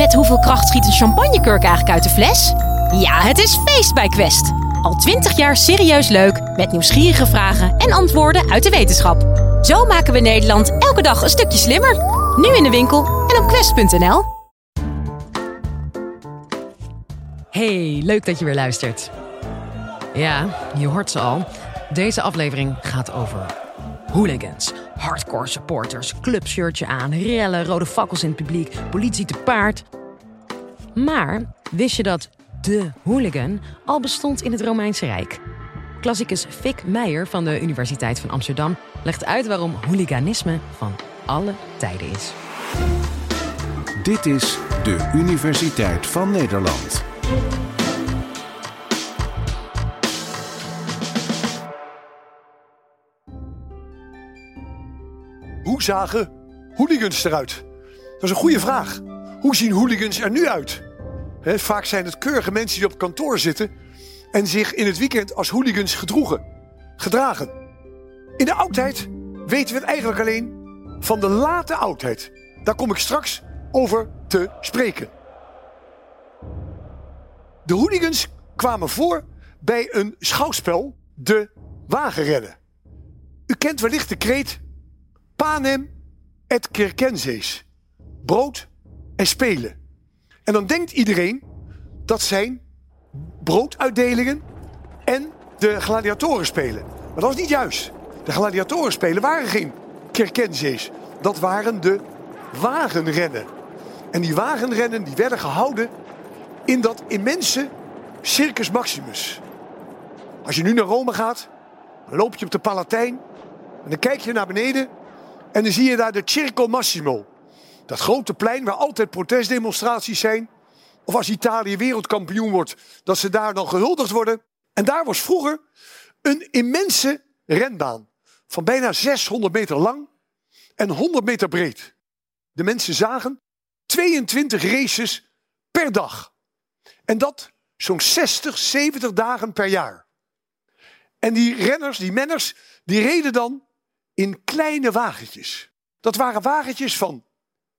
Met hoeveel kracht schiet een champagnekurk eigenlijk uit de fles? Ja, het is feest bij Quest. Al twintig jaar serieus leuk, met nieuwsgierige vragen en antwoorden uit de wetenschap. Zo maken we Nederland elke dag een stukje slimmer. Nu in de winkel en op quest.nl. Hey, leuk dat je weer luistert. Ja, je hoort ze al. Deze aflevering gaat over hooligans. Hardcore supporters, clubshirtje aan, rellen, rode fakkels in het publiek, politie te paard. Maar wist je dat de hooligan al bestond in het Romeinse Rijk? Klassicus Fik Meijer van de Universiteit van Amsterdam legt uit waarom hooliganisme van alle tijden is. Dit is de Universiteit van Nederland. Hoe zagen hooligans eruit? Dat is een goede vraag. Hoe zien hooligans er nu uit? Vaak zijn het keurige mensen die op kantoor zitten en zich in het weekend als hooligans gedroegen, gedragen. In de oudheid weten we het eigenlijk alleen van de late oudheid. Daar kom ik straks over te spreken. De hooligans kwamen voor bij een schouwspel, de wagenrennen. U kent wellicht de kreet Panem et circenses. Brood en spelen. En dan denkt iedereen dat zijn brooduitdelingen en de gladiatoren spelen. Maar dat is niet juist. De gladiatoren spelen waren geen circenses. Dat waren de wagenrennen. En die wagenrennen die werden gehouden in dat immense Circus Maximus. Als je nu naar Rome gaat, dan loop je op de Palatijn en dan kijk je naar beneden en dan zie je daar de Circo Massimo. Dat grote plein waar altijd protestdemonstraties zijn. Of als Italië wereldkampioen wordt, dat ze daar dan gehuldigd worden. En daar was vroeger een immense renbaan. Van bijna 600 meter lang en 100 meter breed. De mensen zagen 22 races per dag. En dat zo'n 60, 70 dagen per jaar. En die renners, die menners, die reden dan in kleine wagentjes. Dat waren wagentjes van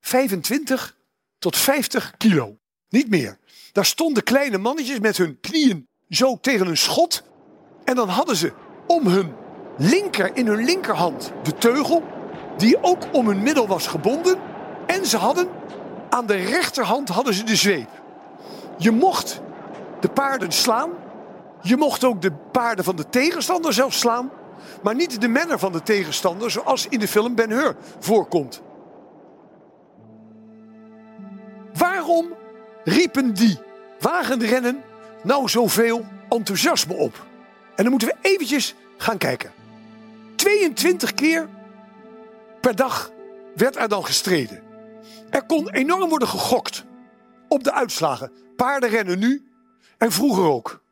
25 tot 50 kilo. Niet meer. Daar stonden kleine mannetjes met hun knieën zo tegen een schot. En dan hadden ze om hun linker, in hun linkerhand, de teugel. Die ook om hun middel was gebonden. En ze hadden aan de rechterhand hadden ze de zweep. Je mocht de paarden slaan. Je mocht ook de paarden van de tegenstander zelf slaan. Maar niet de menner van de tegenstander zoals in de film Ben Hur voorkomt. Waarom riepen die wagenrennen nou zoveel enthousiasme op? En dan moeten we eventjes gaan kijken. 22 keer per dag werd er dan gestreden. Er kon enorm worden gegokt op de uitslagen. Paarden rennen nu en vroeger ook.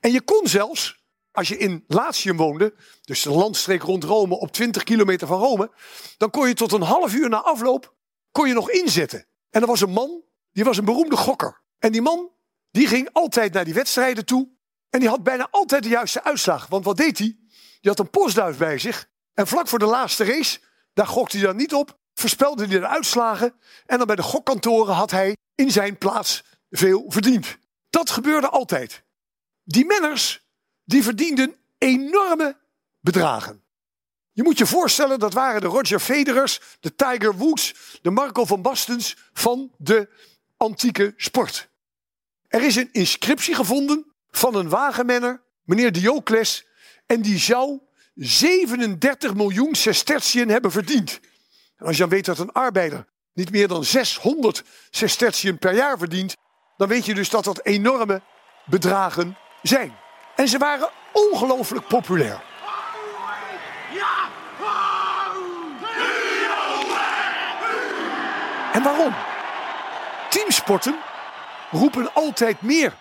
En je kon zelfs, als je in Latium woonde, dus de landstreek rond Rome op 20 kilometer van Rome, dan kon je tot een half uur na afloop kon je nog inzetten. En er was een man, die was een beroemde gokker. En die man, die ging altijd naar die wedstrijden toe. En die had bijna altijd de juiste uitslag. Want wat deed hij? Die had een postduif bij zich. En vlak voor de laatste race, daar gokte hij dan niet op. Voorspelde hij de uitslagen. En dan bij de gokkantoren had hij in zijn plaats veel verdiend. Dat gebeurde altijd. Die menners, die verdienden enorme bedragen. Je moet je voorstellen, dat waren de Roger Federers, de Tiger Woods, de Marco van Bastens van de antieke sport. Er is een inscriptie gevonden van een wagenmenner, meneer Diocles, en die zou 37 miljoen sestertien hebben verdiend. En als je dan weet dat een arbeider niet meer dan 600 sestertien per jaar verdient, dan weet je dus dat dat enorme bedragen zijn. En ze waren ongelooflijk populair. En waarom? Teamsporten roepen altijd meer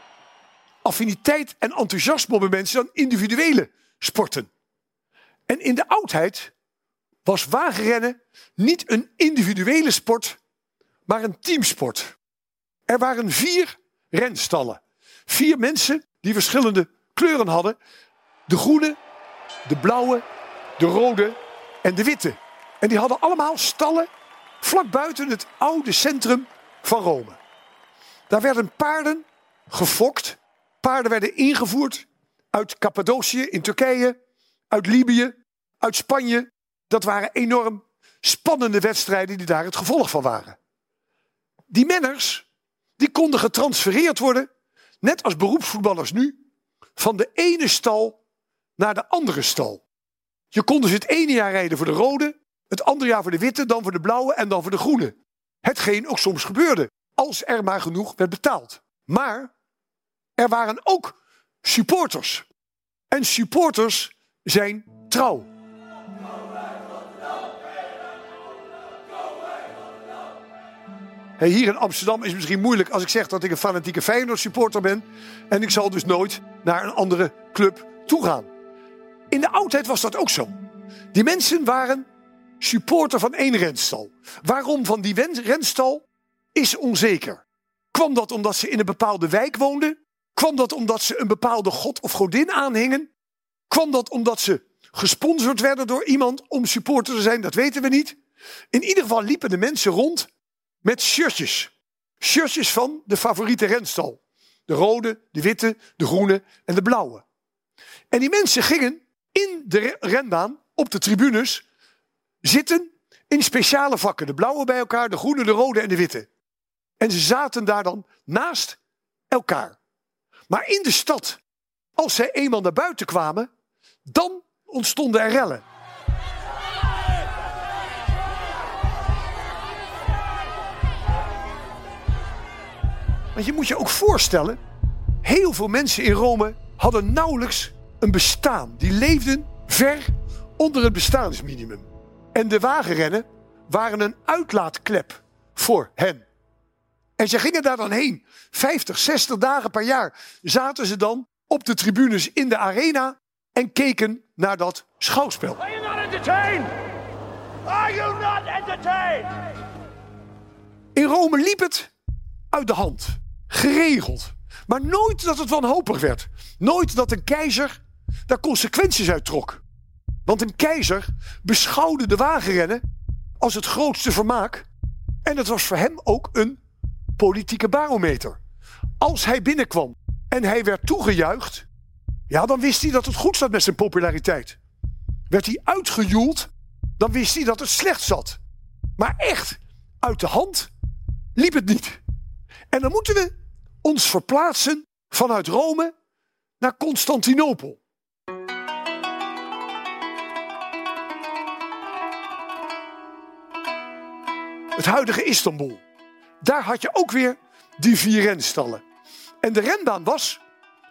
affiniteit en enthousiasme bij mensen dan individuele sporten. En in de oudheid was wagenrennen niet een individuele sport, maar een teamsport. Er waren vier renstallen. Vier mensen die verschillende kleuren hadden. De groene, de blauwe, de rode en de witte. En die hadden allemaal stallen vlak buiten het oude centrum van Rome. Daar werden paarden gefokt. Paarden werden ingevoerd uit Cappadocië in Turkije, uit Libië, uit Spanje. Dat waren enorm spannende wedstrijden die daar het gevolg van waren. Die menners, die konden getransfereerd worden, net als beroepsvoetballers nu, van de ene stal naar de andere stal. Je kon dus het ene jaar rijden voor de rode, het andere jaar voor de witte, dan voor de blauwe en dan voor de groene. Hetgeen ook soms gebeurde, als er maar genoeg werd betaald. Maar er waren ook supporters. En supporters zijn trouw. Hier in Amsterdam is het misschien moeilijk als ik zeg dat ik een fanatieke Feyenoord supporter ben. En ik zal dus nooit naar een andere club toe gaan. In de oudheid was dat ook zo. Die mensen waren supporter van één renstal. Waarom van die renstal is onzeker. Kwam dat omdat ze in een bepaalde wijk woonden? Kwam dat omdat ze een bepaalde god of godin aanhingen? Kwam dat omdat ze gesponsord werden door iemand om supporter te zijn? Dat weten we niet. In ieder geval liepen de mensen rond met shirtjes. Shirtjes van de favoriete renstal. De rode, de witte, de groene en de blauwe. En die mensen gingen in de renbaan op de tribunes zitten in speciale vakken. De blauwe bij elkaar, de groene, de rode en de witte. En ze zaten daar dan naast elkaar. Maar in de stad, als zij eenmaal naar buiten kwamen, dan ontstonden er rellen. Want je moet je ook voorstellen, heel veel mensen in Rome hadden nauwelijks een bestaan. Die leefden ver onder het bestaansminimum. En de wagenrennen waren een uitlaatklep voor hen. En ze gingen daar dan heen. 50, 60 dagen per jaar zaten ze dan op de tribunes in de arena en keken naar dat schouwspel. Are you not entertained? Are you not entertained? In Rome liep het uit de hand. Geregeld. Maar nooit dat het wanhopig werd. Nooit dat een keizer daar consequenties uit trok. Want een keizer beschouwde de wagenrennen als het grootste vermaak. En het was voor hem ook een politieke barometer. Als hij binnenkwam en hij werd toegejuicht, ja, dan wist hij dat het goed zat met zijn populariteit. Werd hij uitgejoeld, dan wist hij dat het slecht zat. Maar echt, uit de hand liep het niet. En dan moeten we ons verplaatsen vanuit Rome naar Constantinopel. Het huidige Istanbul. Daar had je ook weer die vier renstallen. En de renbaan was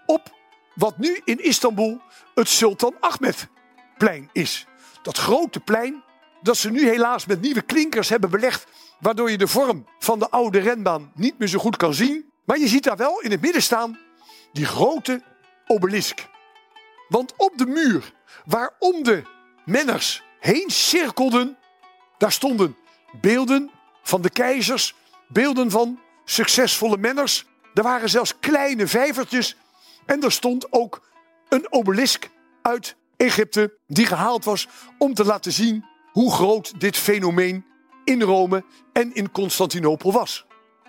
op wat nu in Istanbul het Sultan Ahmed-plein is. Dat grote plein dat ze nu helaas met nieuwe klinkers hebben belegd, waardoor je de vorm van de oude renbaan niet meer zo goed kan zien. Maar je ziet daar wel in het midden staan die grote obelisk. Want op de muur waarom de menners heen cirkelden, daar stonden beelden van de keizers, beelden van succesvolle menners. Er waren zelfs kleine vijvertjes en er stond ook een obelisk uit Egypte die gehaald was om te laten zien hoe groot dit fenomeen in Rome en in Constantinopel was.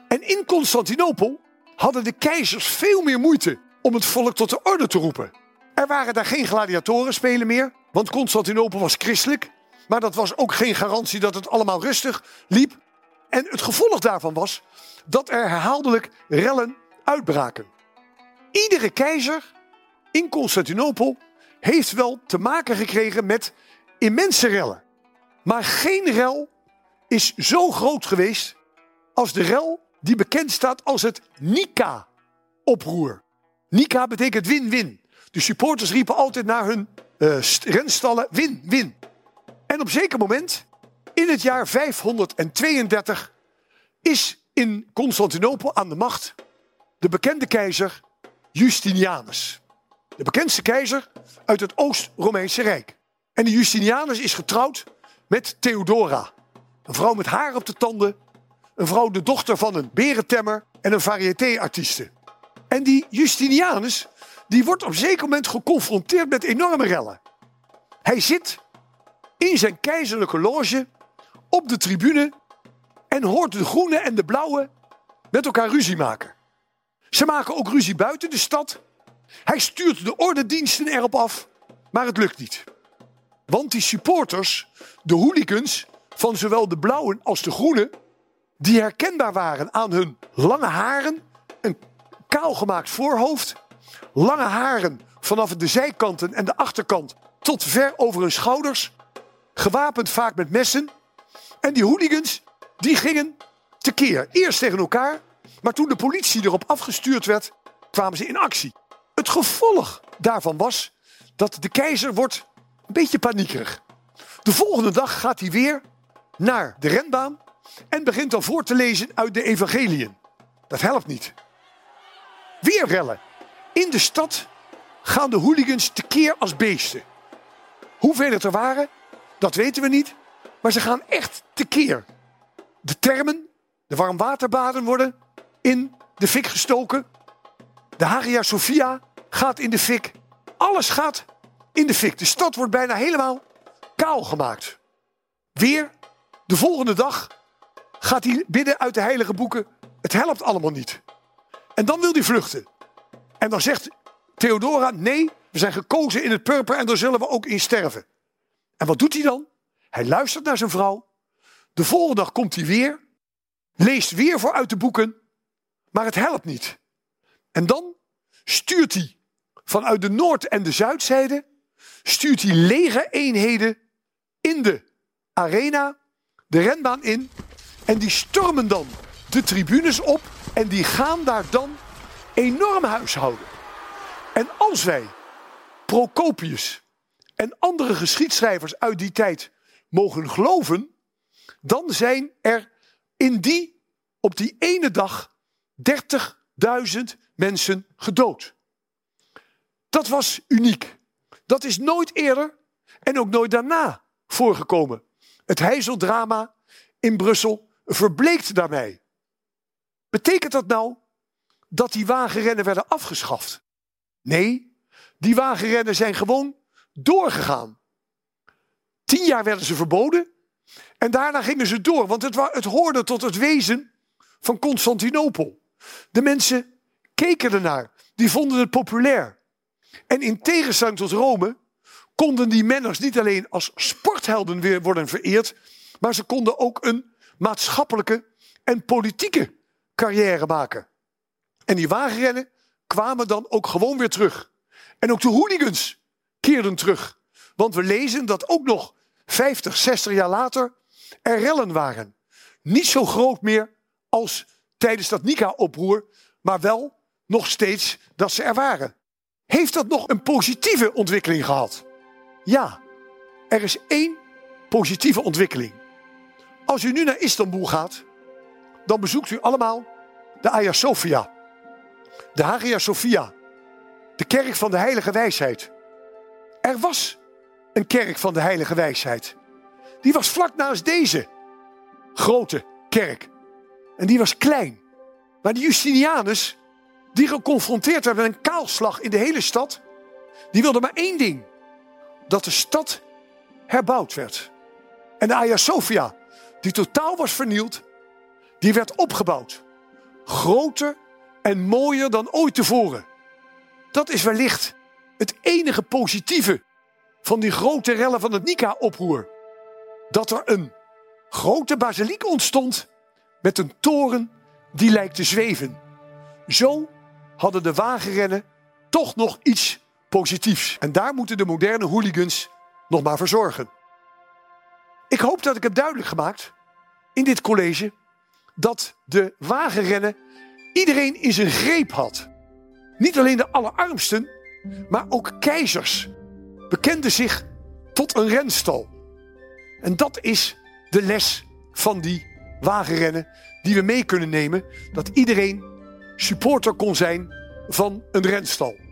En in Constantinopel hadden de keizers veel meer moeite om het volk tot de orde te roepen. Er waren daar geen gladiatorenspelen meer, want Constantinopel was christelijk. Maar dat was ook geen garantie dat het allemaal rustig liep. En het gevolg daarvan was dat er herhaaldelijk rellen uitbraken. Iedere keizer in Constantinopel heeft wel te maken gekregen met immense rellen. Maar geen rel is zo groot geweest als de rel die bekend staat als het Nika-oproer. Nika betekent win-win. De supporters riepen altijd naar hun uh, renstallen win-win. En op zeker moment, in het jaar 532, is in Constantinopel aan de macht de bekende keizer Justinianus. De bekendste keizer uit het Oost-Romeinse Rijk. En die Justinianus is getrouwd met Theodora. Een vrouw met haar op de tanden. Een vrouw de dochter van een berentemmer en een variété-artieste. En die Justinianus die wordt op zeker moment geconfronteerd met enorme rellen. Hij zit in zijn keizerlijke loge op de tribune en hoort de groene en de blauwe met elkaar ruzie maken. Ze maken ook ruzie buiten de stad. Hij stuurt de ordendiensten erop af, maar het lukt niet. Want die supporters, de hooligans van zowel de blauwen als de groenen, die herkenbaar waren aan hun lange haren, een kaalgemaakt voorhoofd, lange haren vanaf de zijkanten en de achterkant tot ver over hun schouders, gewapend vaak met messen. En die hooligans, die gingen tekeer. Eerst tegen elkaar, maar toen de politie erop afgestuurd werd, kwamen ze in actie. Het gevolg daarvan was dat de keizer wordt een beetje paniekerig. De volgende dag gaat hij weer naar de renbaan en begint dan voor te lezen uit de evangeliën. Dat helpt niet. Weer rellen. In de stad gaan de hooligans tekeer als beesten. Hoeveel het er waren, dat weten we niet. Maar ze gaan echt tekeer. De termen, de warmwaterbaden worden in de fik gestoken. De Hagia Sophia gaat in de fik. Alles gaat in de fik. De stad wordt bijna helemaal kaal gemaakt. Weer de volgende dag gaat hij bidden uit de heilige boeken. Het helpt allemaal niet. En dan wil hij vluchten. En dan zegt Theodora: Nee, we zijn gekozen in het purper en daar zullen we ook in sterven. En wat doet hij dan? Hij luistert naar zijn vrouw. De volgende dag komt hij weer. Leest weer vooruit de boeken. Maar het helpt niet. En dan stuurt hij vanuit de noord- en de zuidzijde. Stuurt hij lege eenheden in de arena, de renbaan in. En die stormen dan de tribunes op. En die gaan daar dan enorm huishouden. En als wij Procopius en andere geschiedschrijvers uit die tijd mogen geloven, dan zijn er in die, op die ene dag 30.000 mensen gedood. Dat was uniek. Dat is nooit eerder en ook nooit daarna voorgekomen. Het heizeldrama in Brussel verbleekt daarbij. Betekent dat nou dat die wagenrennen werden afgeschaft? Nee, die wagenrennen zijn gewoon doorgegaan. Tien jaar werden ze verboden en daarna gingen ze door, want het, het hoorde tot het wezen van Constantinopel. De mensen keken ernaar, die vonden het populair. En in tegenstelling tot Rome konden die menners niet alleen als sporthelden weer worden vereerd, maar ze konden ook een maatschappelijke en politieke carrière maken. En die wagenrennen kwamen dan ook gewoon weer terug. En ook de hooligans keerden terug. Want we lezen dat ook nog 50, 60 jaar later er rellen waren. Niet zo groot meer als tijdens dat Nika-oproer, maar wel nog steeds dat ze er waren. Heeft dat nog een positieve ontwikkeling gehad? Ja, er is één positieve ontwikkeling. Als u nu naar Istanbul gaat, dan bezoekt u allemaal de Hagia Sophia. De Hagia Sophia, de kerk van de heilige wijsheid. Er was een kerk van de heilige wijsheid. Die was vlak naast deze grote kerk. En die was klein. Maar de Justinianus, die geconfronteerd werd met een kaalslag in de hele stad, die wilde maar één ding: dat de stad herbouwd werd. En de Hagia Sophia, die totaal was vernield, die werd opgebouwd. Groter en mooier dan ooit tevoren. Dat is wellicht het enige positieve van die grote rellen van het Nika-oproer. Dat er een grote basiliek ontstond met een toren die lijkt te zweven. Zo hadden de wagenrennen toch nog iets En daar moeten de moderne hooligans nog maar voor zorgen. Ik hoop dat ik heb duidelijk gemaakt in dit college dat de wagenrennen iedereen in zijn greep had. Niet alleen de allerarmsten, maar ook keizers bekenden zich tot een renstal. En dat is de les van die wagenrennen die we mee kunnen nemen. Dat iedereen supporter kon zijn van een renstal.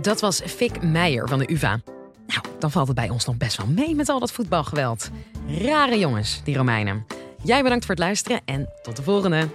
Dat was Fik Meijer van de UvA. Nou, dan valt het bij ons nog best wel mee met al dat voetbalgeweld. Rare jongens, die Romeinen. Jij bedankt voor het luisteren en tot de volgende.